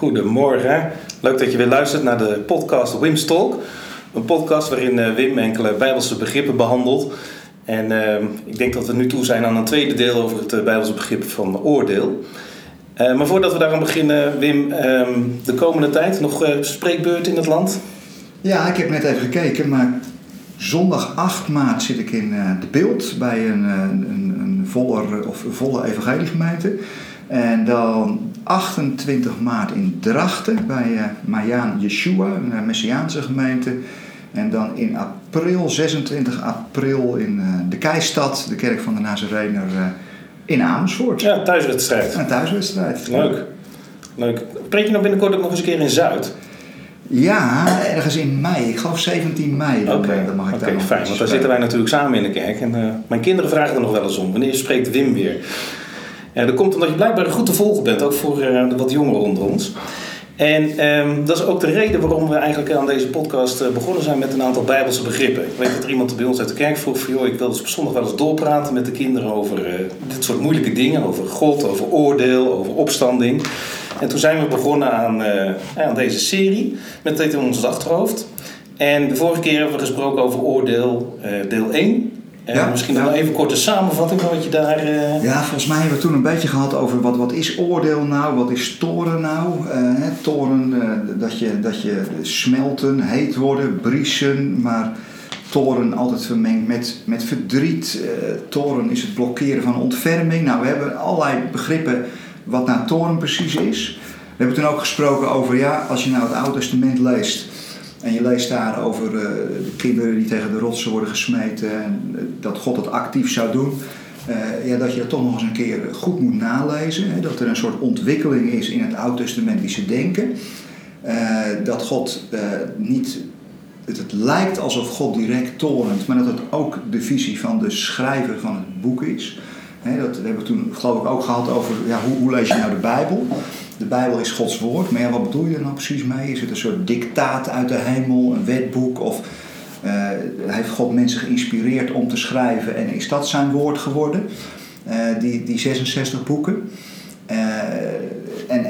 Goedemorgen. Leuk dat je weer luistert naar de podcast Wim's Talk. Een podcast waarin eh, Wim enkele Bijbelse begrippen behandelt. En ehm, ik denk dat we nu toe zijn aan een tweede deel over het uh, Bijbelse begrip van oordeel. Uh, maar voordat we daaraan beginnen, Wim, ehm, de komende tijd nog spreekbeurt in het land? Ja, ik heb net even gekeken, maar zondag 8 maart zit ik in de beeld bij een, een, een of volle evangeliegemeente. En dan 28 maart in Drachten bij uh, Mayaan Yeshua, een uh, Messiaanse gemeente. En dan in april, 26 april in uh, de Keistad, de kerk van de Nazarener in Amersfoort. Ja, thuiswedstrijd. Een thuiswedstrijd. Leuk. Leuk. Preek je nog binnenkort ook nog eens een keer in Zuid? Ja, ergens in mei. Ik geloof 17 mei. Oké, okay. dan mag ik okay, daar fijn. Want daar zitten wij natuurlijk samen in de kerk. En mijn kinderen vragen er nog wel eens om. Wanneer spreekt Wim weer? Ja, dat komt omdat je blijkbaar goed te volgen bent, ook voor uh, de wat jongeren onder ons. En um, dat is ook de reden waarom we eigenlijk aan deze podcast uh, begonnen zijn met een aantal Bijbelse begrippen. Ik weet dat er iemand bij ons uit de kerk vroeg van, joh, ik wil dus op zondag wel eens doorpraten met de kinderen over dit soort moeilijke dingen, over God, over oordeel, over opstanding. En toen zijn we begonnen aan, aan deze serie met dit in ons achterhoofd. En de vorige keer hebben we gesproken over oordeel deel 1. Ja, misschien nog even een korte samenvatting van wat je daar... Uh... Ja, volgens mij hebben we toen een beetje gehad over wat, wat is oordeel nou, wat is toren nou. Uh, toren, dat, je, dat je smelten, heet worden, briesen, maar toren altijd vermengd met, met verdriet. toren is het blokkeren van ontferming. Nou, we hebben allerlei begrippen wat nou toren precies is. We hebben toen ook gesproken over, ja, als je nou het Oude Testament leest en je leest daar over uh, de kinderen die tegen de rotsen worden gesmeten en uh, dat God dat actief zou doen. Uh, ja, dat je dat toch nog eens een keer goed moet nalezen. Hè, dat er een soort ontwikkeling is in het Oud-testamentische denken. dat God niet. Het, het lijkt alsof God direct torent, maar dat het ook de visie van de schrijver van het boek is. Hè, dat we hebben toen geloof ik ook gehad over ja, hoe, hoe lees je nou de Bijbel de Bijbel is Gods woord, maar ja, wat bedoel je er nou precies mee? Is het een soort dictaat uit de hemel, een wetboek? Of uh, heeft God mensen geïnspireerd om te schrijven en is dat zijn woord geworden? Uh, die, die 66 boeken. Uh,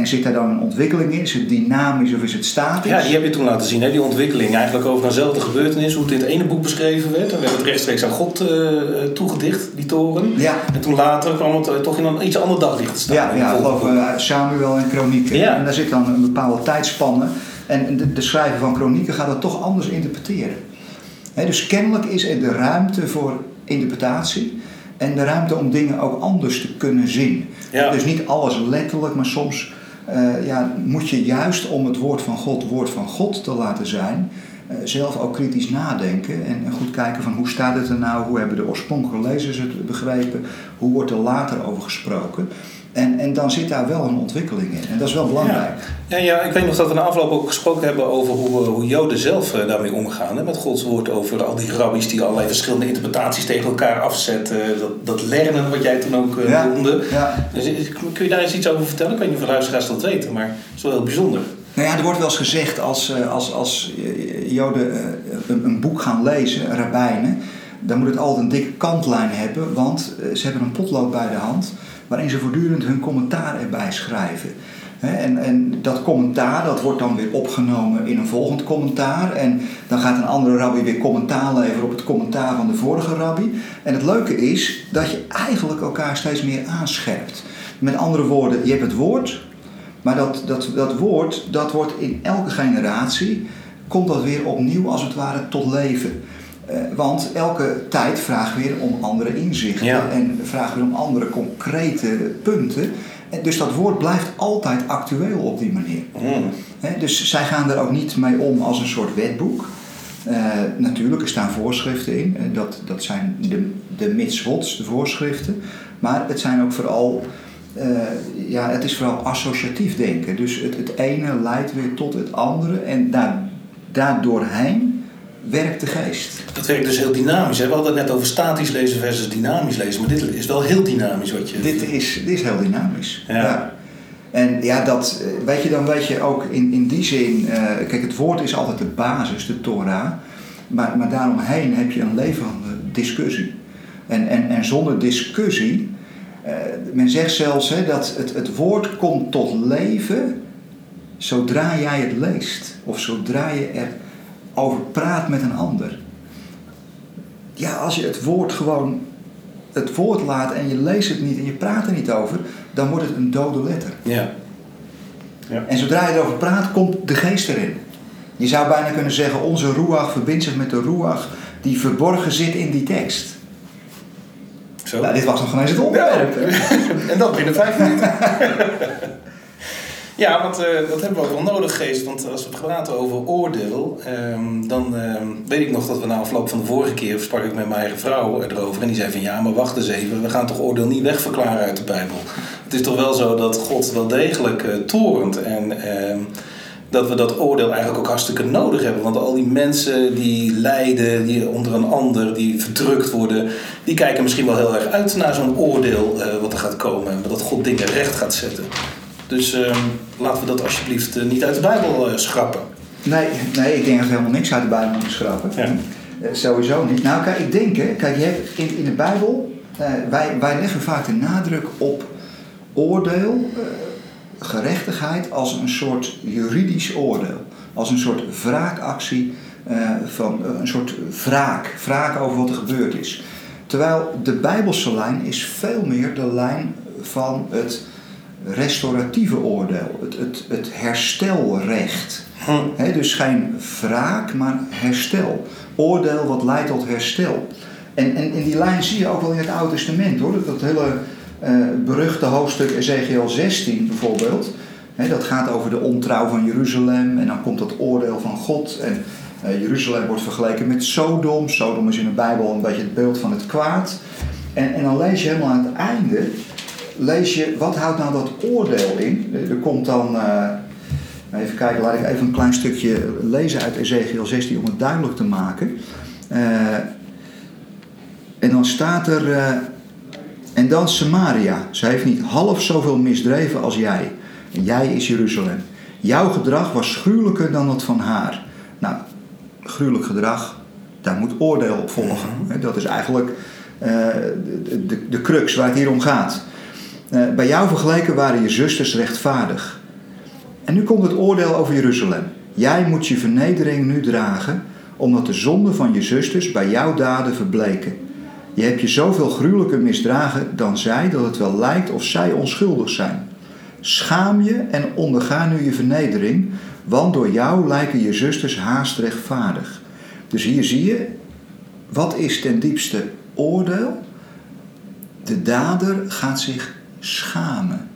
en, zit daar dan een ontwikkeling in? Is het dynamisch of is het statisch? Ja, die heb je toen laten zien, hè? die ontwikkeling. Eigenlijk over eenzelfde gebeurtenis, hoe het in het ene boek beschreven werd. En we hebben het rechtstreeks aan God uh, toegedicht, die toren. Ja. En toen later kwam het uh, toch in een iets ander daglicht te staan. Ja, ja over Samuel en Kronieken. Ja. En daar zit dan een bepaalde tijdspanne. En de, de schrijver van Kronieken gaat dat toch anders interpreteren. He, dus kennelijk is er de ruimte voor interpretatie en de ruimte om dingen ook anders te kunnen zien. Ja. Dus niet alles letterlijk, maar soms uh, ja, moet je juist om het woord van God woord van God te laten zijn, zelf ook kritisch nadenken en, goed kijken van hoe staat het er nou, hoe hebben de oorspronkelijke lezers het begrepen, hoe wordt er later over gesproken. En, en dan zit daar wel een ontwikkeling in. En dat is wel belangrijk. Ja, ja, ja ik weet nog dat we na afloop ook gesproken hebben over hoe, hoe Joden zelf eh, daarmee omgaan. Hè, met Gods woord over al die rabbies die allerlei verschillende interpretaties tegen elkaar afzetten. Dat, dat lernen wat jij toen ook ja, noemde. Ja. Dus, kun je daar eens iets over vertellen? Ik weet niet of de luisteraars dat weten, maar het is wel heel bijzonder. Nou ja, er wordt wel eens gezegd als, als, als Joden een, een boek gaan lezen, rabbijnen, dan moet het altijd een dikke kantlijn hebben, want ze hebben een potlood bij de hand waarin ze voortdurend hun commentaar erbij schrijven. En, en, dat commentaar dat wordt dan weer opgenomen in een volgend commentaar. En dan gaat een andere rabbi weer commentaar leveren op het commentaar van de vorige rabbi. En het leuke is dat je eigenlijk elkaar steeds meer aanscherpt. Met andere woorden, je hebt het woord, maar dat, dat, dat woord dat wordt in elke generatie, komt dat weer opnieuw als het ware tot leven. Eh, want elke tijd vraagt weer om andere inzichten en vraagt weer om andere concrete punten. En dus dat woord blijft altijd actueel op die manier. Mm. dus zij gaan er ook niet mee om als een soort wetboek. Uh, natuurlijk, er staan voorschriften in. Dat, dat zijn de, de mitzwots, de voorschriften. Maar het zijn ook vooral... Uh, ja, het is vooral associatief denken. Dus het, het ene leidt weer tot het andere. En daar, daardoorheen werkt de geest. Dat werkt dus heel dynamisch. Hè? We hadden het net over statisch lezen versus dynamisch lezen. Maar dit is wel heel dynamisch wat je... Dit is, dit is heel dynamisch, ja. En ja, dat, eh, weet je, dan weet je ook in, in die zin... Uh, kijk, het woord is altijd de basis, de Torah. Maar, maar daaromheen heb je een levende discussie. En, en, en zonder discussie... Uh, men zegt zelfs hè, dat het, het woord komt tot leven zodra jij het leest of zodra je erover praat met een ander. Ja, als je het woord gewoon het woord laat en je leest het niet en je praat er niet over, dan wordt het een dode letter. Ja. ja. En zodra je erover praat, komt de geest erin. Je zou bijna kunnen zeggen, onze ruach verbindt zich met de ruach die verborgen zit in die tekst. Zo. Nou, dit was nog eens het onderwerp. en dat binnen vijf minuten. Ja, want uh, dat hebben we ook wel nodig, Geest. Want als we praten over oordeel, um, dan um, weet ik nog dat we na afloop van de vorige keer sprak ik met mijn eigen vrouw erover. En die zei van ja, maar wacht eens even, we gaan toch oordeel niet wegverklaren uit de Bijbel. Het is toch wel zo dat God wel degelijk uh, torent en... Uh, dat we dat oordeel eigenlijk ook hartstikke nodig hebben. Want al die mensen die lijden, die onder een ander, die verdrukt worden, die kijken misschien wel heel erg uit naar zo'n oordeel uh, wat er gaat komen. En dat God dingen recht gaat zetten. Dus uh, laten we dat alsjeblieft uh, niet uit de Bijbel uh, schrappen. Nee, nee, ik denk dat we helemaal niks uit de Bijbel moeten schrappen. Ja. sowieso niet. Nou, kijk, ik denk, hè, kijk, je hebt in, in de Bijbel, wij, wij leggen vaak de nadruk op oordeel, gerechtigheid als een soort juridisch oordeel. Als een soort wraakactie, van een soort wraak, wraak over wat er gebeurd is. Terwijl de Bijbelse lijn is veel meer de lijn van het restauratieve oordeel, het, het, het herstelrecht. Hm. dus geen wraak, maar herstel. Oordeel wat leidt tot herstel. En, en in die lijn zie je ook wel in het Oude Testament hoor. Dat, hele uh, beruchte hoofdstuk Ezekiel 16 bijvoorbeeld. dat gaat over de ontrouw van Jeruzalem. En dan komt dat oordeel van God. En uh, Jeruzalem wordt vergeleken met Sodom. Sodom is in de Bijbel een beetje het beeld van het kwaad. En, en dan lees je helemaal aan het einde lees je, wat houdt nou dat oordeel in? Er komt dan, even kijken, laat ik even een klein stukje lezen uit Ezekiel 16 om het duidelijk te maken. En dan staat er, en dan Samaria, ze heeft niet half zoveel misdreven als jij. En jij is Jeruzalem. Jouw gedrag was gruwelijker dan dat van haar. Nou, gruwelijk gedrag, daar moet oordeel op volgen. Mhm. Dat is eigenlijk de, de, de crux waar het hier om gaat. Eh, bij jou vergeleken waren je zusters rechtvaardig. En nu komt het oordeel over Jeruzalem. Jij moet je vernedering nu dragen, omdat de zonden van je zusters bij jouw daden verbleken. Je hebt je zoveel gruwelijker misdragen dan zij dat het wel lijkt of zij onschuldig zijn. Schaam je en onderga nu je vernedering, want door jou lijken je zusters haast rechtvaardig. Dus hier zie je, wat is ten diepste oordeel? De dader gaat zich schamen.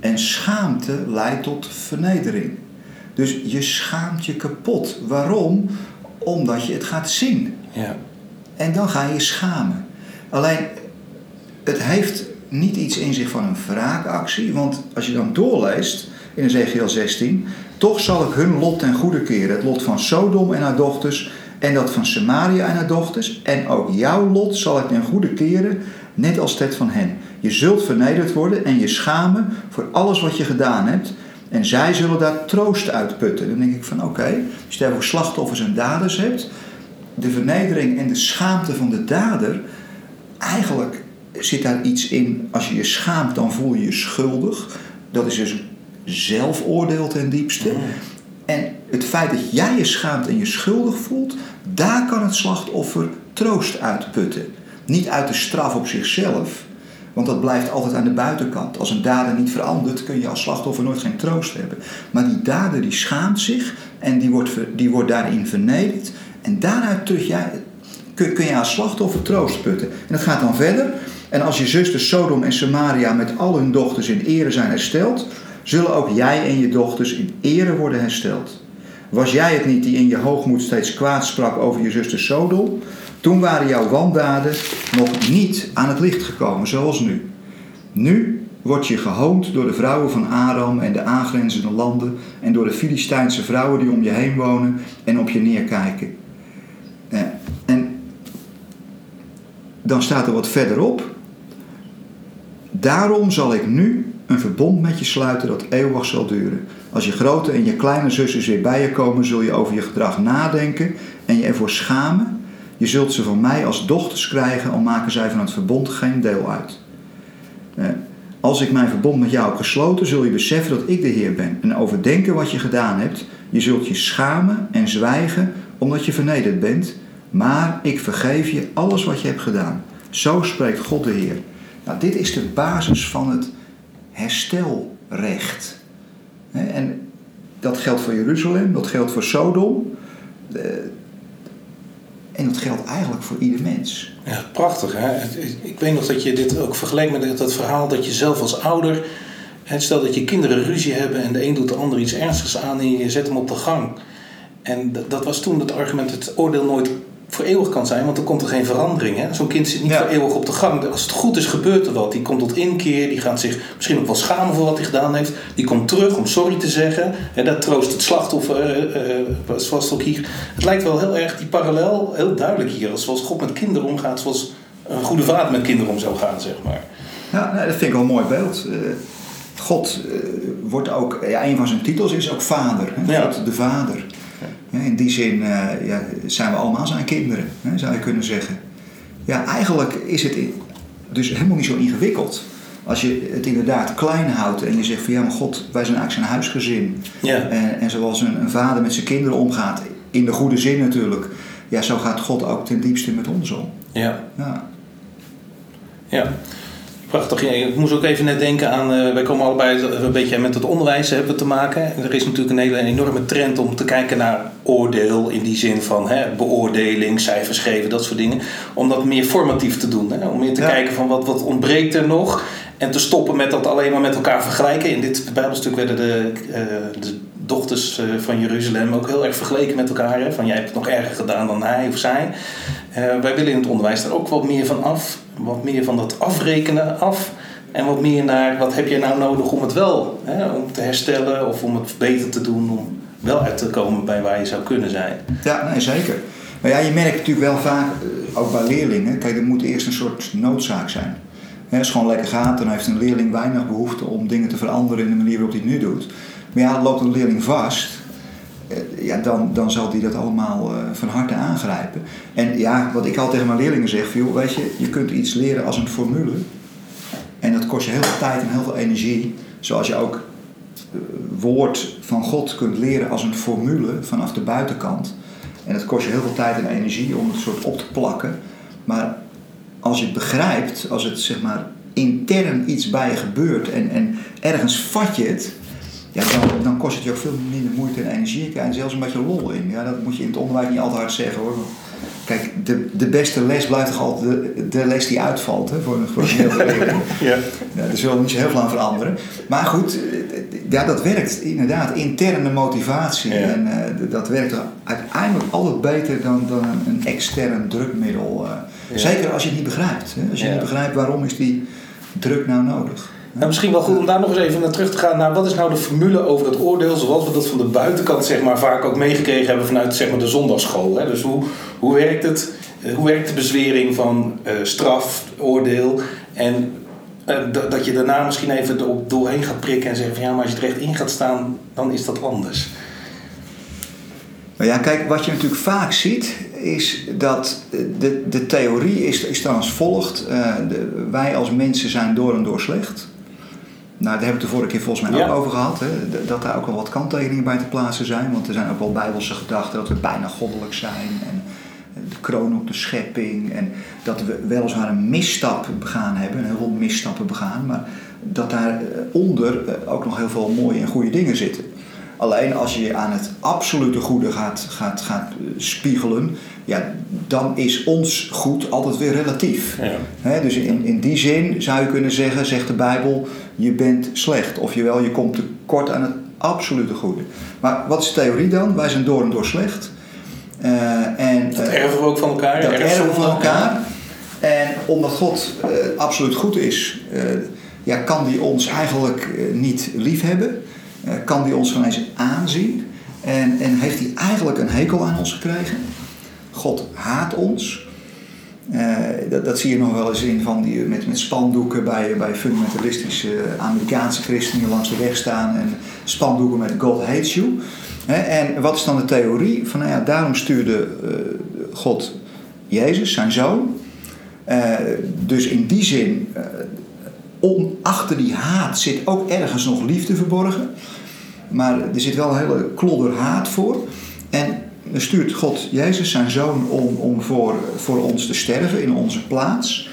En schaamte leidt tot vernedering. Dus je schaamt je kapot. Waarom? Omdat je het gaat zien. Ja. En dan ga je schamen. Alleen, het heeft niet iets in zich van een wraakactie. Want als je dan doorleest in Ezekiel 16... toch zal ik hun lot ten goede keren. Het lot van Sodom en haar dochters... en dat van Samaria en haar dochters. En ook jouw lot zal ik ten goede keren, net als het van hen. Je zult vernederd worden en je schamen voor alles wat je gedaan hebt. En zij zullen daar troost uit putten. Dan denk ik van oké, als je over slachtoffers en daders hebt. De vernedering en de schaamte van de dader. Eigenlijk zit daar iets in. Als je je schaamt, dan voel je je schuldig. Dat is dus zelfoordeel ten diepste. En het feit dat jij je schaamt en je schuldig voelt, daar kan het slachtoffer troost uitputten. Niet uit de straf op zichzelf, want dat blijft altijd aan de buitenkant. Als een dader niet verandert, kun je als slachtoffer nooit geen troost hebben. Maar die dader die schaamt zich en die wordt, die wordt daarin vernederd. En daaruit ja, kun, kun je als slachtoffer troost putten. En dat gaat dan verder. En als je zusters Sodom en Samaria met al hun dochters in ere zijn hersteld, zullen ook jij en je dochters in ere worden hersteld. Was jij het niet die in je hoogmoed steeds kwaad sprak over je zuster Sodom? Toen waren jouw wandaden nog niet aan het licht gekomen, zoals nu. Nu word je gehoond door de vrouwen van Aram en de aangrenzende landen en door de Filistijnse vrouwen die om je heen wonen en op je neerkijken. Eh, en dan staat er wat verderop. Daarom zal ik nu een verbond met je sluiten dat eeuwig zal duren. Als je grote en je kleine zusters weer bij je komen, zul je over je gedrag nadenken en je ervoor schamen je zult ze van mij als dochters krijgen, al maken zij van het verbond geen deel uit. Als ik mijn verbond met jou heb gesloten, zul je beseffen dat ik de Heer ben. En overdenken wat je gedaan hebt. Je zult je schamen en zwijgen omdat je vernederd bent. Maar ik vergeef je alles wat je hebt gedaan. Zo spreekt God de Heer. Nou, dit is de basis van het herstelrecht. En dat geldt voor Jeruzalem, dat geldt voor Sodom. Eh, en dat geldt eigenlijk voor ieder mens. Ja, prachtig. Hè? Ik weet nog dat je dit ook vergelijkt met dat verhaal dat je zelf als ouder. Stel dat je kinderen ruzie hebben en de een doet de ander iets ernstigs aan en je zet hem op de gang. En dat was toen het argument: het oordeel nooit voor eeuwig kan zijn, want dan komt er geen verandering. Zo'n kind zit niet voor eeuwig op de gang. Als het goed is, gebeurt er wat. Die komt tot inkeer, die gaat zich misschien ook wel schamen voor wat hij gedaan heeft. Die komt terug om sorry te zeggen. En dat troost het slachtoffer, uh, uh, zoals het ook hier. Het lijkt wel heel erg, die parallel, heel duidelijk hier. Zoals God met kinderen omgaat, zoals een goede vader met kinderen om zou gaan, zeg maar. Ja, dat vind ik wel een mooi beeld. God wordt ook, ja, een van zijn titels is ook vader. Hè? God de vader. In die zin eh, ja, zijn we allemaal zijn kinderen, zou je kunnen zeggen. Ja, eigenlijk is het dus helemaal niet zo ingewikkeld. Als je het inderdaad klein houdt en je zegt van ja, maar God, wij zijn eigenlijk zijn huisgezin. Ja. En, en zoals een, een vader met zijn kinderen omgaat, in de goede zin natuurlijk, ja, zo gaat God ook ten diepste met ons om. Ja. Ja. ja. Prachtig. ik moest ook even net denken aan, uh, wij komen allebei een beetje met het onderwijs hebben te maken. Er is natuurlijk een hele enorme trend om te kijken naar oordeel in die zin van hè, beoordeling, cijfers geven, dat soort dingen. Om dat meer formatief te doen. Hè? Om meer te kijken van wat, wat ontbreekt er nog. En te stoppen met dat alleen maar met elkaar vergelijken. In dit Bijbelstuk werden de, uh, de dochters uh, van Jeruzalem ook heel erg vergeleken met elkaar. Hè? Van jij hebt het nog erger gedaan dan hij of zij. wij willen in het onderwijs daar ook wat meer van af wat meer van dat afrekenen af. En wat meer naar wat heb je nou nodig om het wel hè, om te herstellen of om het beter te doen. Om wel uit te komen bij waar je zou kunnen zijn. Ja, zeker. Maar ja, je merkt natuurlijk wel vaak, eh, ook bij leerlingen, kijk, er moet eerst een soort noodzaak zijn. Als het gewoon lekker gaat, dan heeft een leerling weinig behoefte om dingen te veranderen in de manier waarop hij het nu doet. Maar ja, loopt een leerling vast, ja, dan, dan zal die dat allemaal uh, van harte aangrijpen. En ja, wat ik altijd tegen mijn leerlingen zeg, joh, weet je, je kunt iets leren als een formule. En dat kost je heel veel tijd en heel veel energie. Zoals je ook uh, woord van God kunt leren als een formule vanaf de buitenkant. En dat kost je heel veel tijd en energie om het soort op te plakken. Maar als je het begrijpt, als het zeg maar intern iets bij je gebeurt en, en ergens vat je het, ja, dan, dan kost het je ook veel minder moeite en energie en zelfs een beetje lol in. Ja, dat moet je in het onderwijs niet altijd hard zeggen hoor. Kijk, de, de beste les blijft toch altijd de, de les die uitvalt hè, voor, voor een heel leerling. ja. ja. Daar zullen we niet zo heel veel aan veranderen. Maar goed, ja, dat werkt inderdaad. Interne motivatie. En uh, dat werkt uiteindelijk altijd beter dan, dan een extern drukmiddel. Uh, Zeker als je het niet begrijpt. Hè. Als je niet begrijpt waarom is die druk nou nodig. Nou, misschien wel goed om daar nog eens even naar terug te gaan. Naar wat is nou de formule over het oordeel, zoals we dat van de buitenkant zeg maar, vaak ook meegekregen hebben vanuit zeg maar, de zondagschool. Hè? Dus hoe, hoe werkt het? Eh, hoe werkt de bezwering van uh, straf, oordeel? En uh, dat je daarna misschien even er doorheen gaat prikken en zeggen van ja, maar als je er echt in gaat staan, dan is dat anders. Nou ja, kijk, wat je natuurlijk vaak ziet, is dat de, de theorie is, is dan als volgt. De, wij als mensen zijn door en door slecht. Nou, daar hebben we het de vorige keer volgens mij ook over gehad. Hè? Dat daar ook wel wat kanttekeningen bij te plaatsen zijn. Want er zijn ook wel bijbelse gedachten dat we bijna goddelijk zijn. En de kroon op de schepping. En dat we weliswaar een misstap begaan hebben. En heel veel misstappen begaan. Maar dat daaronder eh, ook nog heel veel mooie en goede dingen zitten. Alleen als je aan het absolute goede gaat, gaat, gaat spiegelen, ja, dan is ons goed altijd weer relatief. Ja. dus in, in die zin zou je kunnen zeggen, zegt de Bijbel, je bent slecht. Of jewel, je komt tekort aan het absolute goede. Maar wat is de theorie dan? Wij zijn door en door slecht. Uh, en, dat erven we ook van elkaar. Dat erven we van elkaar. En omdat God uh, absoluut goed is, uh, ja, kan die ons eigenlijk niet lief hebben. kan die ons eens aanzien. En, en heeft hij eigenlijk een hekel aan ons gekregen. God haat ons. Uh, dat, zie je nog wel eens in van die, met, met spandoeken bij, bij fundamentalistische Amerikaanse christenen langs de weg staan en spandoeken met God hates you. en wat is dan de theorie? Van nou ja, daarom stuurde uh, God Jezus, zijn zoon. Uh, dus in die zin on, achter die haat zit ook ergens nog liefde verborgen. Maar er zit wel een hele klodder haat voor. En dan stuurt God Jezus, zijn zoon, om, om voor, voor ons te sterven in onze plaats.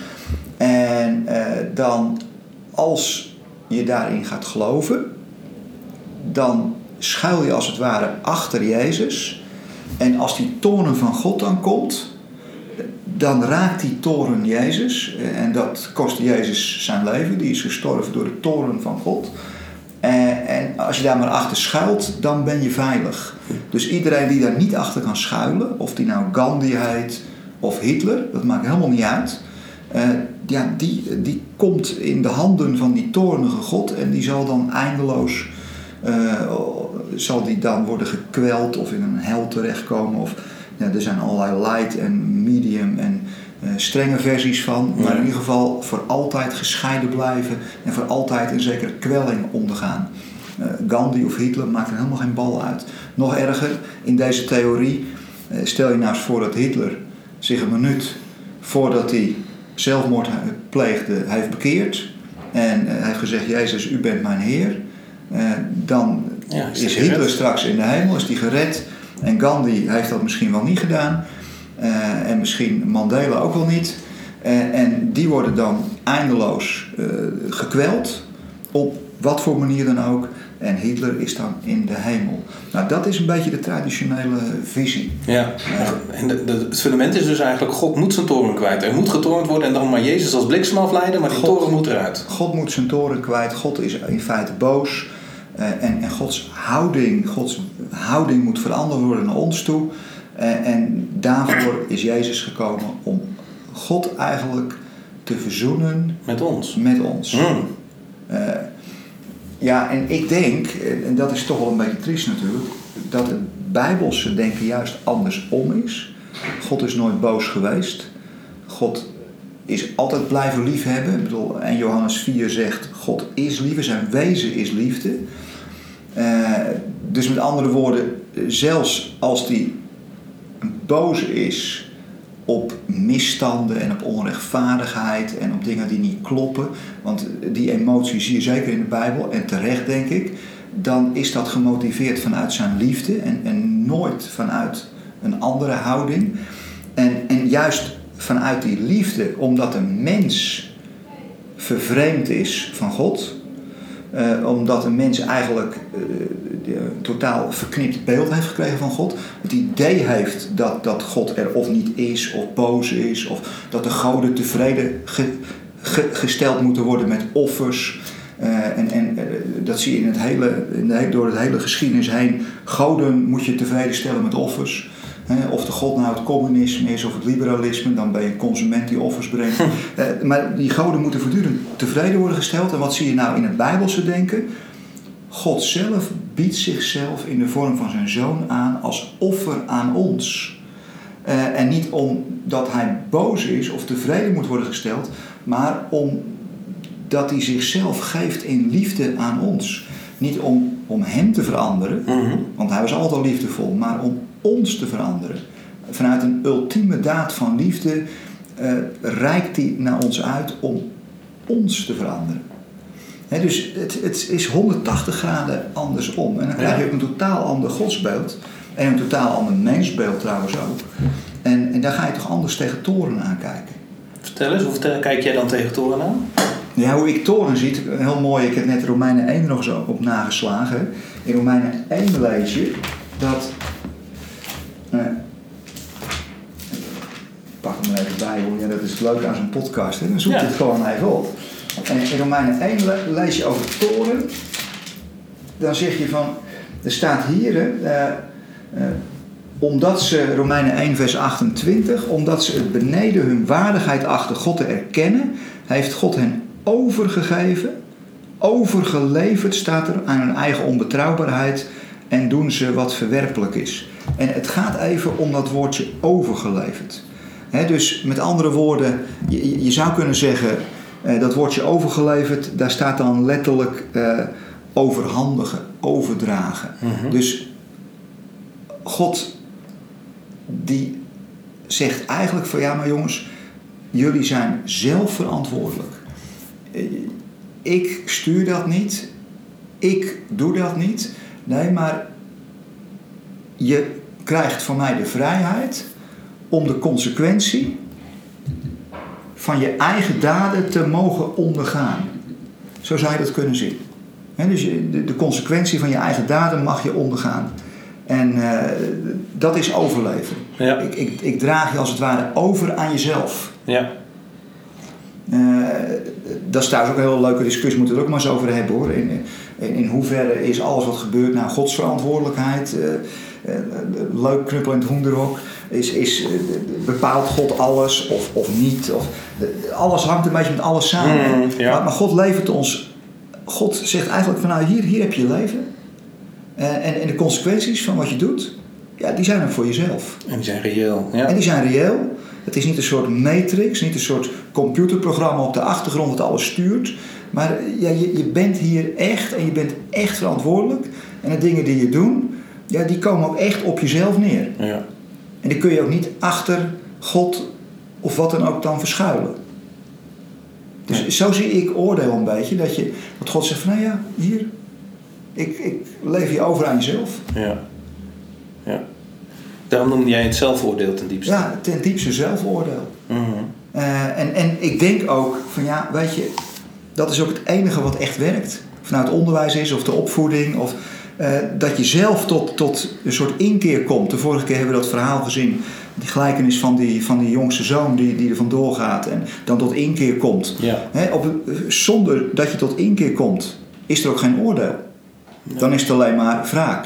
En eh, dan, als je daarin gaat geloven, dan schuil je als het ware achter Jezus. En als die toren van God dan komt, dan raakt die toren Jezus. En dat kost Jezus zijn leven. Die is gestorven door de toren van God. En als je daar maar achter schuilt, dan ben je veilig. Dus iedereen die daar niet achter kan schuilen, of die nou Gandhi heet of Hitler, dat maakt helemaal niet uit. Uh, ja, die, die komt in de handen van die toornige God en die zal dan eindeloos uh, zal die dan worden gekweld of in een hel terechtkomen. Of, ja, er zijn allerlei light en medium en strenge versies van. Maar in ieder geval voor altijd gescheiden blijven en voor altijd een zekere kwelling ondergaan. Uh, Gandhi of Hitler maakt er helemaal geen bal uit. Nog erger, in deze theorie, stel je nou eens voor dat Hitler zich een minuut voordat hij zelfmoord pleegde, heeft bekeerd. En hij heeft gezegd, Jezus, u bent mijn Heer. dan ja, is, Hitler straks in de hemel, is die gered. En Gandhi heeft dat misschien wel niet gedaan. Uh, en misschien Mandela ook wel niet. Uh, en die worden dan eindeloos uh, gekweld. Op wat voor manier dan ook. En Hitler is dan in de hemel. Nou, dat is een beetje de traditionele visie. Ja, en de, de, het fundament is dus eigenlijk: God moet zijn toren kwijt. Er moet getorend worden en dan maar Jezus als bliksem afleiden, maar die God, toren moet eruit. God moet zijn toren kwijt. God is in feite boos. En, en Gods houding, Gods houding moet veranderd worden naar ons toe. Uh, en daarvoor is Jezus gekomen om God eigenlijk te verzoenen met ons. Met ons. Mm. Uh, ja, en ik denk, en dat is toch wel een beetje triest natuurlijk, dat het Bijbelse denken juist andersom is. God is nooit boos geweest. God is altijd blijven liefhebben. Ik bedoel, en Johannes 4 zegt: God is liefde, zijn wezen is liefde. Uh, dus met andere woorden, zelfs als die boos is op misstanden en op onrechtvaardigheid en op dingen die niet kloppen, want die emotie zie je zeker in de Bijbel en terecht denk ik, dan is dat gemotiveerd vanuit zijn liefde en, en nooit vanuit een andere houding. En, en juist vanuit die liefde, omdat een mens vervreemd is van God, uh, omdat een mens eigenlijk uh, een totaal verknipt beeld heeft gekregen van God. Het idee heeft dat, dat God er of niet is, of boos is, of dat de goden tevreden ge, ge, gesteld moeten worden met offers. Uh, en en dat zie je in het hele, in de, door het hele geschiedenis heen. Goden moet je tevreden stellen met offers. Of de god nou het communisme is of het liberalisme, dan ben je een consument die offers brengt. Eh, maar die goden moeten voortdurend tevreden worden gesteld. En wat zie je nou in het Bijbelse denken? God zelf biedt zichzelf in de vorm van zijn zoon aan als offer aan ons. Uh, en niet omdat hij boos is of tevreden moet worden gesteld, maar omdat hij zichzelf geeft in liefde aan ons. Niet om, om hem te veranderen, mm -hmm. want hij was altijd liefdevol, maar om ons te veranderen. Vanuit een ultieme daad van liefde uh, reikt hij naar ons uit om ons te veranderen. He, dus het, het, is 180 graden andersom. En dan krijg je ook een totaal ander godsbeeld. En een totaal ander mensbeeld trouwens ook. En, en daar ga je toch anders tegen toren aankijken. Vertel eens, hoe kijk jij dan tegen toren aan? Ja, hoe ik toren zie, heel mooi. Ik heb net Romeinen 1 nog zo op nageslagen. In Romeinen 1 lees je dat Nee. Pak hem er even bij hoor. Ja, dat is het leuke aan zo'n podcast. Hè? Dan zoek je het gewoon even op. En in Romeinen 1 lees je over toren. Dan zeg je van, er staat hier, uh, uh, omdat ze, Romeinen 1 vers 28, omdat ze het beneden hun waardigheid achter God te erkennen, heeft God hen overgegeven, overgeleverd staat er aan hun eigen onbetrouwbaarheid en doen ze wat verwerpelijk is. En het gaat even om dat woordje overgeleverd. Dus met andere woorden, je, je zou kunnen zeggen, eh, dat woordje overgeleverd, daar staat dan letterlijk eh, overhandigen, overdragen. Mhm. Dus God die zegt eigenlijk van ja maar jongens, jullie zijn zelf verantwoordelijk. Eh, ik stuur dat niet, ik doe dat niet. Nee, maar je krijgt van mij de vrijheid om de consequentie van je eigen daden te mogen ondergaan. Zo zou je dat kunnen zien. dus je, de, de, consequentie van je eigen daden mag je ondergaan. En uh, dat is overleven. Ja. Ik, ik, ik, draag je als het ware over aan jezelf. Ja. Uh, dat is trouwens ook een hele leuke discussie, moeten we het ook maar eens over hebben hoor. In, in, in hoeverre is alles wat gebeurt nou Gods verantwoordelijkheid? Uh, leuk knuppel in het hoenderhok. Is, is, bepaalt God alles of, of niet? Of, alles hangt een beetje met alles samen. Mm, ja. maar, maar, God levert ons. God zegt eigenlijk van nou hier, hier heb je je leven. En, en, en de consequenties van wat je doet, ja, die zijn er voor jezelf. En die zijn reëel. Ja. En die zijn reëel. Het is niet een soort matrix, niet een soort computerprogramma op de achtergrond dat alles stuurt. Maar ja, je, je bent hier echt en je bent echt verantwoordelijk. En de dingen die je doet, ja, die komen ook echt op jezelf neer. Ja. En die kun je ook niet achter God of wat dan ook dan verschuilen. Dus Nee. zo zie ik oordeel een beetje. Dat, je, dat God zegt van nou ja, hier. Ik, ik leef je over aan jezelf. Ja. ja. Daarom noem jij het zelfoordeel ten diepste. Ja, ten diepste zelfoordeel. Mhm. Eh, en, en ik denk ook van ja, weet je, dat is ook het enige wat echt werkt. Of nou het onderwijs is of de opvoeding. Of eh, dat je zelf tot, tot een soort inkeer komt. De vorige keer hebben we dat verhaal gezien. Die gelijkenis van die, van die jongste zoon die, die er vandoor gaat. En dan tot inkeer komt. Ja. Op, zonder dat je tot inkeer komt, is er ook geen oordeel. Dan is het alleen maar wraak.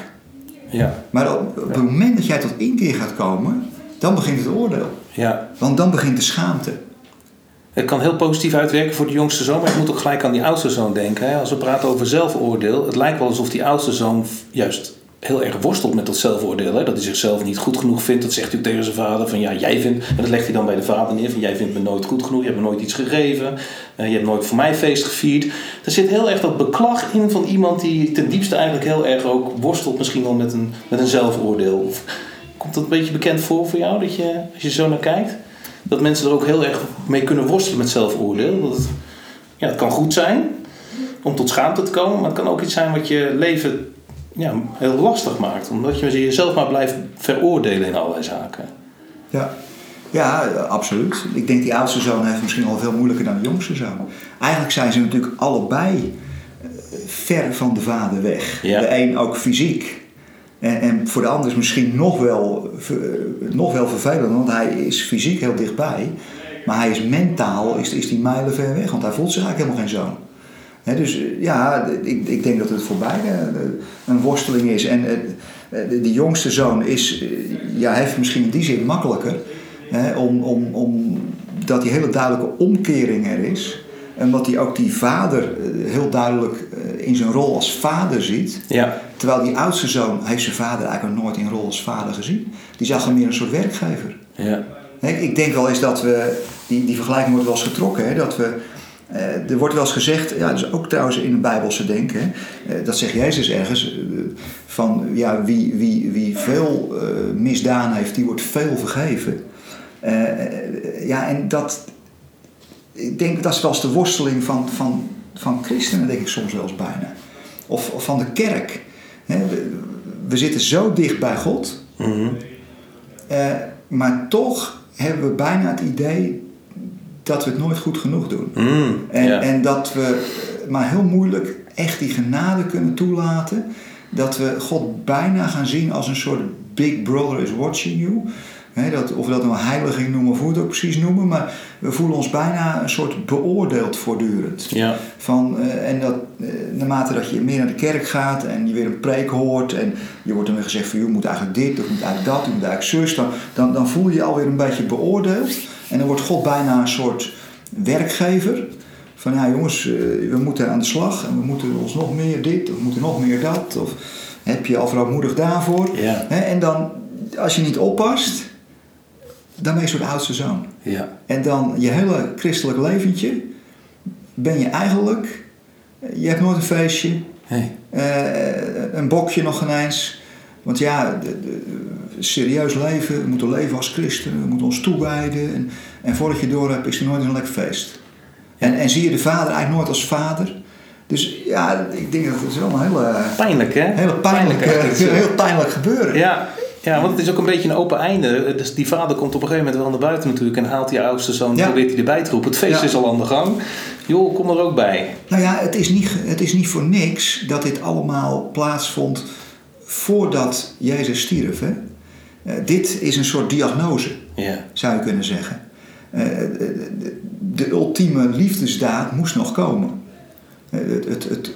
Ja. Maar op, op het moment dat jij tot inkeer gaat komen, dan begint het oordeel. Ja. Want dan begint de schaamte. Het kan heel positief uitwerken voor de jongste zoon, maar ik moet ook gelijk aan die oudste zoon denken. Hè. Als we praten over zelfoordeel, het lijkt wel alsof die oudste zoon juist heel erg worstelt met dat zelfoordeel. Hè. Dat hij zichzelf niet goed genoeg vindt. Dat zegt hij tegen zijn vader van ja, jij vindt, en dat legt hij dan bij de vader neer, van jij vindt me nooit goed genoeg, je hebt me nooit iets gegeven, eh, je hebt nooit voor mij feest gevierd. Er zit heel erg dat beklag in van iemand die ten diepste eigenlijk heel erg ook worstelt misschien wel met een, met een zelfoordeel. Komt dat een beetje bekend voor voor jou, dat je, als je zo naar kijkt? Dat mensen er ook heel erg mee kunnen worstelen met zelfoordeel. Dat het, ja, het kan goed zijn om tot schaamte te komen, maar het kan ook iets zijn wat je leven ja, heel lastig maakt. Omdat je jezelf maar blijft veroordelen in allerlei zaken. Ja. Ja, absoluut. Ik denk die oudste zoon heeft misschien al veel moeilijker dan de jongste zoon. Eigenlijk zijn ze natuurlijk allebei eh, ver van de vader weg. Ja. De een ook fysiek. En, en voor de ander is misschien nog wel, ver- nog wel vervelend, want hij is fysiek heel dichtbij. Maar hij is mentaal, is, is die mijlen ver weg, want hij voelt zich eigenlijk helemaal geen zoon. Dus eh, ja, ik, ik denk dat het voor beide eh, een worsteling is. En eh, de, de jongste zoon is, eh, ja, heeft misschien in die zin makkelijker. Om, om, omdat die hele duidelijke omkering er is. En wat hij ook die vader eh, heel duidelijk eh, in zijn rol als vader ziet. Ja, Terwijl die oudste zoon heeft zijn vader eigenlijk nog nooit in rol als vader gezien. Die zag hem meer een soort werkgever. ja, Ik denk wel eens dat we, die, die vergelijking wordt wel eens getrokken, hè, dat we, eh, er wordt wel eens gezegd, ja, dus ook trouwens in het Bijbelse denken, hè, eh, dat zegt Jezus ergens, eh, van ja, wie, wie, wie veel misdaan heeft, die wordt veel vergeven. Ja, en dat, ik denk dat is wel eens de worsteling van, van, van christenen, denk ik soms wel eens bijna. Of, of van de kerk. We, we zitten zo dicht bij God, mhm, eh, maar toch hebben we bijna het idee dat we het nooit goed genoeg doen. mm, En, en dat we maar heel moeilijk echt die genade kunnen toelaten. Dat we God bijna gaan zien als een soort Big Brother is watching you. Dat, of we dat nou heiliging noemen of hoe we het ook precies noemen. Maar we voelen ons bijna een soort beoordeeld voortdurend. ja, Van, eh, en dat, eh, naarmate dat je meer naar de kerk gaat en je weer een preek hoort en je wordt dan weer gezegd van je moet eigenlijk dit, of je moet eigenlijk dat, je moet eigenlijk zus, dan, dan, dan voel je je alweer een beetje beoordeeld. En dan wordt God bijna een soort werkgever. Van ja jongens, eh, we moeten aan de slag en we moeten ons nog meer dit, of we moeten nog meer dat. Of heb je al vrouwmoedig daarvoor. Ja. Hè, En dan, als je niet oppast, dan ben je zo'n oudste zoon. ja, En dan je hele christelijk leventje ben je eigenlijk, je hebt nooit een feestje, hey. eh, een bokje nog ineens. Want ja, de, de- serieus leven, we moeten leven als christenen, we moeten ons toewijden. En, en voordat je door hebt, is er nooit een lekker feest. En, en zie je de vader eigenlijk nooit als vader. Dus ja, ik denk dat het is wel een hele... Pijnlijk, hè? Hele pijnlijk, Pijnlijk, heel pijnlijk gebeuren. Ja, ja, want het is ook een beetje een open einde. Dus die vader komt op een gegeven moment wel naar buiten natuurlijk en haalt die oudste zoon, Ja. probeert hij erbij te roepen. Het feest Ja. is al aan de gang. Joh, kom er ook bij. Nou ja, het is, niet, het is niet voor niks dat dit allemaal plaatsvond voordat Jezus stierf. Hè? Eh, dit is een soort diagnose, Ja, zou je kunnen zeggen. Eh, de ultieme liefdesdaad moest nog komen. Het, het,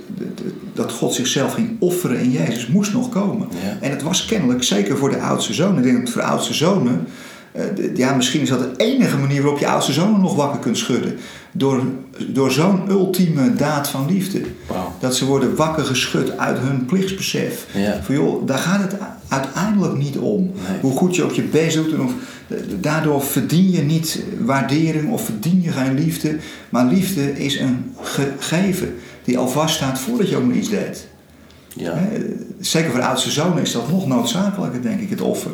dat God zichzelf ging offeren in Jezus moest nog komen. Ja. En het was kennelijk, zeker voor de oudste zonen, ik denk dat voor de oudste zonen, eh, ja, misschien is dat de enige manier waarop je oudste zonen nog wakker kunt schudden. Door, door zo'n ultieme daad van liefde. Dat ze worden wakker geschud uit hun plichtsbesef. Ja. Van joh, daar gaat het uiteindelijk niet om. Nee. Hoe goed je ook je best doet. En of, daardoor verdien je niet waardering of verdien je geen liefde. Maar liefde is een gegeven die al vaststaat voordat je ook maar iets deed. Ja. Zeker voor de oudste zoon is dat nog noodzakelijker, denk ik, het offer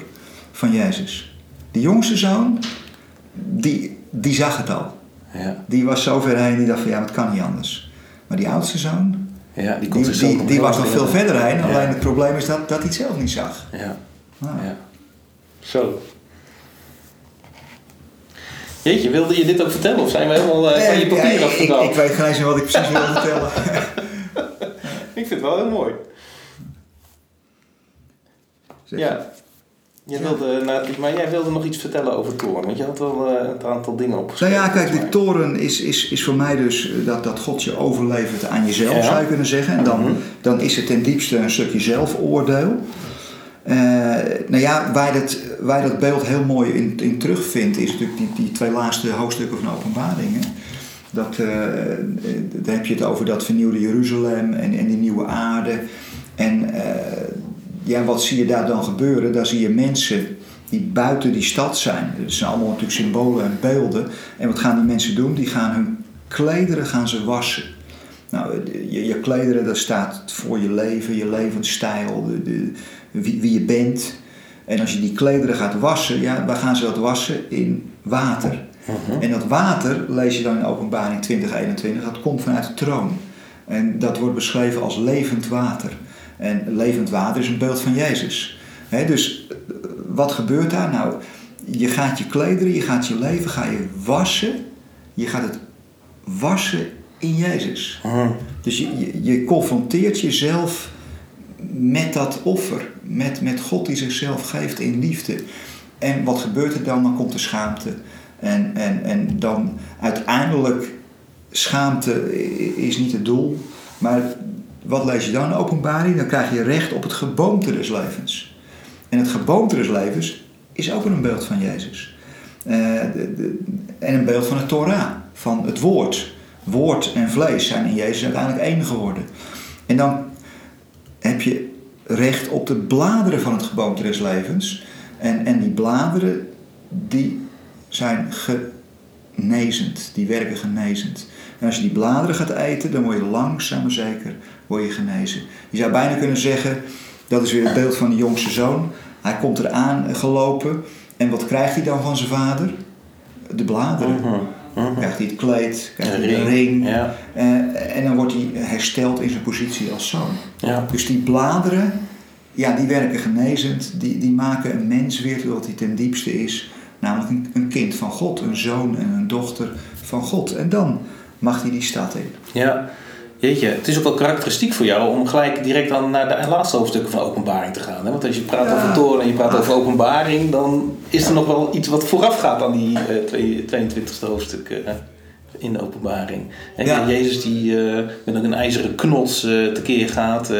van Jezus. De jongste zoon, die, die zag het al. Ja. Die was zo ver heen, die dacht van ja, het kan niet anders. Maar die oudste zoon, ja, die die, die, was nog veel verder heen. Ja. Alleen het probleem is dat, dat hij het zelf niet zag. Ja. Nou, ja. Zo. Jeetje, wilde je dit ook vertellen of zijn we helemaal eh, van je papier ja, ik, afgedaan? ik weet geen eens wat ik precies wil vertellen. Ik vind het wel heel mooi. Zeg. Ja. Je Ja. wilde, nou, maar jij wilde nog iets vertellen over Toorn, want je had wel eh, een aantal dingen Nou opgeschreven. ja, kijk, de toren is, is, is voor mij dus eh, dat, dat God je overlevert aan jezelf, Ja. zou je kunnen zeggen. En dan, Mhm. dan is het ten diepste een stukje zelfoordeel. Eh, nou ja, waar dat, waar dat beeld heel mooi in, in terugvindt, is natuurlijk die, die twee laatste hoofdstukken van Openbaringen. Dat, eh, eh, daar heb je het over dat vernieuwde Jeruzalem en, en die nieuwe aarde. En ja, wat zie je daar dan gebeuren? Daar zie je mensen die buiten die stad zijn. Dat zijn allemaal natuurlijk symbolen en beelden. En wat gaan die mensen doen? Die gaan hun klederen gaan ze wassen. Nou, je, je klederen, dat staat voor je leven, je levensstijl, de, de, wie, wie je bent. En als je die klederen gaat wassen, ja, waar gaan ze dat wassen? In water. Mhm. En dat water, lees je dan in openbaring 2021, dat komt vanuit de troon. En dat wordt beschreven als levend water. En levend water is een beeld van Jezus. Dus eh, wat gebeurt daar? Nou, je gaat je klederen, je gaat je leven, ga je wassen. Je gaat het wassen in Jezus. Mhm. Dus je, je, je confronteert jezelf met dat offer. Met, met God die zichzelf geeft in liefde. En wat gebeurt er dan? Dan komt de schaamte. En, en, en dan uiteindelijk, schaamte is niet het doel. Maar wat lees je dan in openbaring? Dan krijg je recht op het geboomte des levens. En het geboomte des levens is ook een beeld van Jezus. Eh, de- de- en een beeld van de Torah, van het woord. Woord en vlees zijn in Jezus uiteindelijk één geworden. En dan heb je recht op de bladeren van het geboomte des levens. En, en die bladeren, die zijn genezend. Die werken genezend. En als je die bladeren gaat eten, dan word je langzaam maar zeker word je genezen. Je zou bijna kunnen zeggen, dat is weer het beeld van de jongste zoon. Hij komt eraan gelopen. En wat krijgt hij dan van zijn vader? De bladeren. Mhm. Krijgt hij het kleed, krijgt Een hij de ring. Ja. Eh, en dan wordt hij hersteld in zijn positie als zoon. Ja. Dus die bladeren, ja, die werken genezend. Die, die maken een mens weer tot hij ten diepste is. Namelijk een, een kind van God, een zoon en een dochter van God. En dan mag hij die stad in. Ja, jeetje, het is ook wel karakteristiek voor jou om gelijk direct dan naar de laatste hoofdstukken van openbaring te gaan. Hè? Want als je praat Ja. over toren en je praat over openbaring, dan is er nog wel iets wat vooraf gaat aan die eh, twee- 22e hoofdstuk eh, in de openbaring. En Ja. Jezus die eh, met een ijzeren knots eh, tekeer gaat. eh,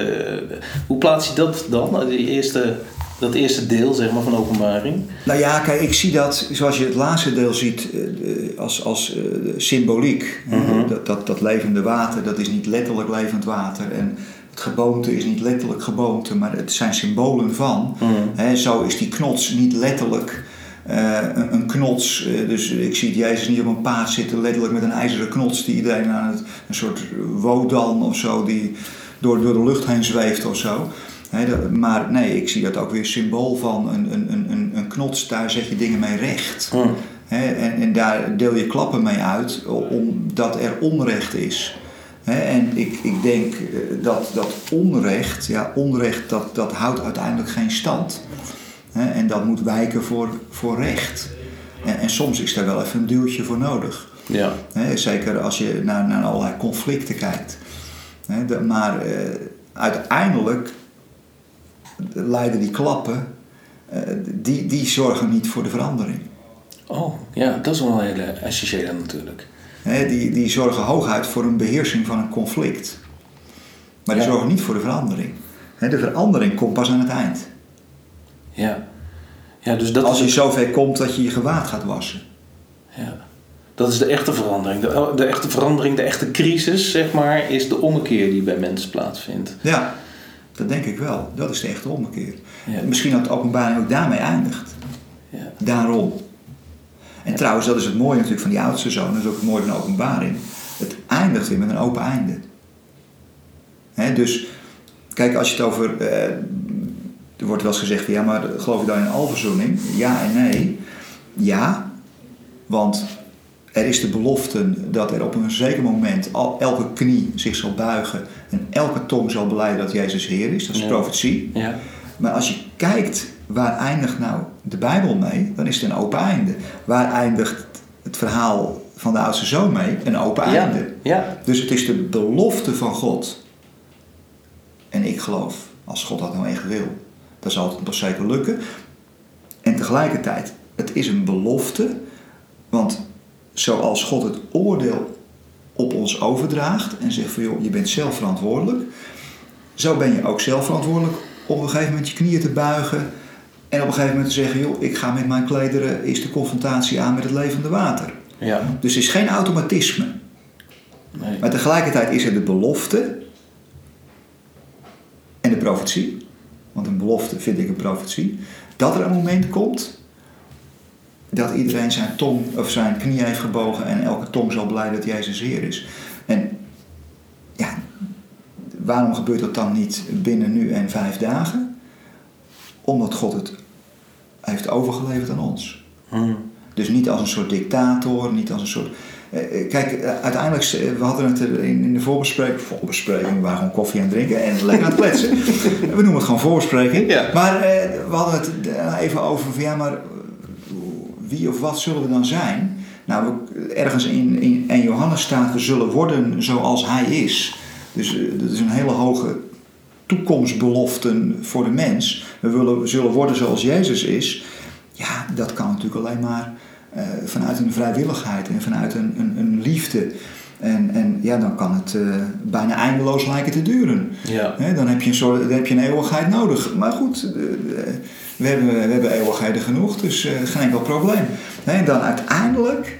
hoe plaats je dat dan, die eerste, dat eerste deel zeg maar, van openbaring? Nou ja, kijk, ik zie dat, zoals je het laatste deel ziet, eh, eh, als, als eh, symboliek. Mhm. dat, dat, dat levende water, dat is niet letterlijk levend water. En het geboomte is niet letterlijk geboomte, maar het zijn symbolen van. Hè, zo is die knots niet letterlijk eh, een, een knots. eh, dus ik zie Jezus niet op een paard zitten, letterlijk met een ijzeren knots die iedereen aan het, een soort wodan of zo, die door, door de lucht heen zweeft of zo. Maar nee, ik zie dat ook weer symbool van een, een, een- een, een knots, daar zet je dingen mee recht. En, en daar deel je klappen mee uit, omdat er onrecht is. en ik, ik denk eh, dat, dat onrecht, ja, onrecht dat, dat houdt uiteindelijk geen stand. en dat moet wijken voor, voor recht. En, en, soms is daar wel even een duwtje voor nodig. Ja. zeker als je naar, naar allerlei conflicten kijkt. maar uh, uiteindelijk leiden die klappen, uh, die, die zorgen niet voor de verandering. Oh, ja, dat is wel een hele essentiële natuurlijk. die, die zorgen hooguit voor een beheersing van een conflict. Maar die zorgen niet voor de verandering. de verandering komt pas aan het eind. Ja. ja dus dat Als je zover komt dat je je gewaad gaat wassen. Ja. Dat is de echte verandering. De, de, echte verandering, de echte crisis, zeg maar, is de ommekeer die bij mensen plaatsvindt. Ja, dat denk ik wel. Dat is de echte ommekeer. Misschien dat de openbaring ook daarmee eindigt. Ja. Daarom. En trouwens, dat is het mooie natuurlijk van die oudste zoon. Dat is ook het mooie van de openbaring. Het eindigt weer met een open einde. dus, kijk, als je het over... Uh, er wordt wel eens gezegd, ja, maar geloof je dan in alverzoening? Ja en nee. Ja, want er is de belofte dat er op een zeker moment al, elke knie zich zal buigen en elke tong zal beleiden dat Jezus Heer is. Dat is ja. profetie. Ja. Maar als je kijkt waar eindigt nou de Bijbel mee, dan is het een open einde. Waar eindigt het verhaal van de oudste zoon mee? Een open einde. Ja. Dus het is de belofte van God. En ik geloof, als God dat nou echt wil, dan zal het nog zeker lukken. En tegelijkertijd, het is een belofte, want zoals God het oordeel op ons overdraagt en zegt van joh, je bent zelf verantwoordelijk, zo ben je ook zelf verantwoordelijk om op een gegeven moment je knieën te buigen en op een gegeven moment te zeggen, joh, ik ga met mijn klederen is de confrontatie aan met het levende water. Ja. Dus het is geen automatisme. Nee. Maar tegelijkertijd is er de belofte en de profetie. Want een belofte vind ik een profetie. Dat er een moment komt dat iedereen zijn tong of zijn knie heeft gebogen en elke tong zal blij dat Jezus Heer is. En ja, waarom gebeurt dat dan niet binnen nu en vijf dagen? Omdat God het heeft overgeleverd aan ons. Hmm. Dus niet als een soort dictator, niet als een soort. Eh, eh, kijk, eh, uiteindelijk, we hadden het in de voorbespreking, voorbespreking, we waren gewoon koffie aan het drinken en lekker aan het kletsen. we noemen het gewoon voorbespreking. Ja. Maar we hadden het even over van ja, maar wie of wat zullen we dan zijn? Nou, ergens in, in, in Johannes staat, we zullen worden zoals hij is. Dus dat is een hele hoge toekomstbelofte voor de mens. We, willen, we zullen worden zoals Jezus is. Ja, dat kan natuurlijk alleen maar uh, vanuit een vrijwilligheid en vanuit een, een, een liefde. En, en ja, dan kan het uh, bijna eindeloos lijken te duren. Ja. dan, heb je een soort, dan heb je een eeuwigheid nodig. Maar goed, uh, we, hebben, we hebben eeuwigheden genoeg, dus geen enkel probleem. En dan uiteindelijk,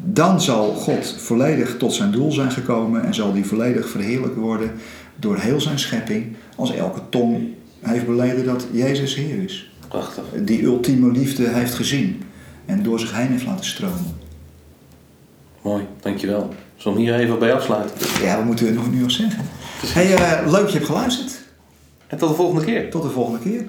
dan zal God volledig tot zijn doel zijn gekomen en zal die volledig verheerlijkt worden door heel zijn schepping, als elke tong heeft beleden dat Jezus Heer is. Prachtig. Die ultieme liefde heeft gezien en door zich heen heeft laten stromen. Mooi, dankjewel. Zullen we hier even bij afsluiten? Ja, we moeten nog nu nog zeggen. Hey, uh, leuk dat je hebt geluisterd. En tot de volgende keer. Tot de volgende keer.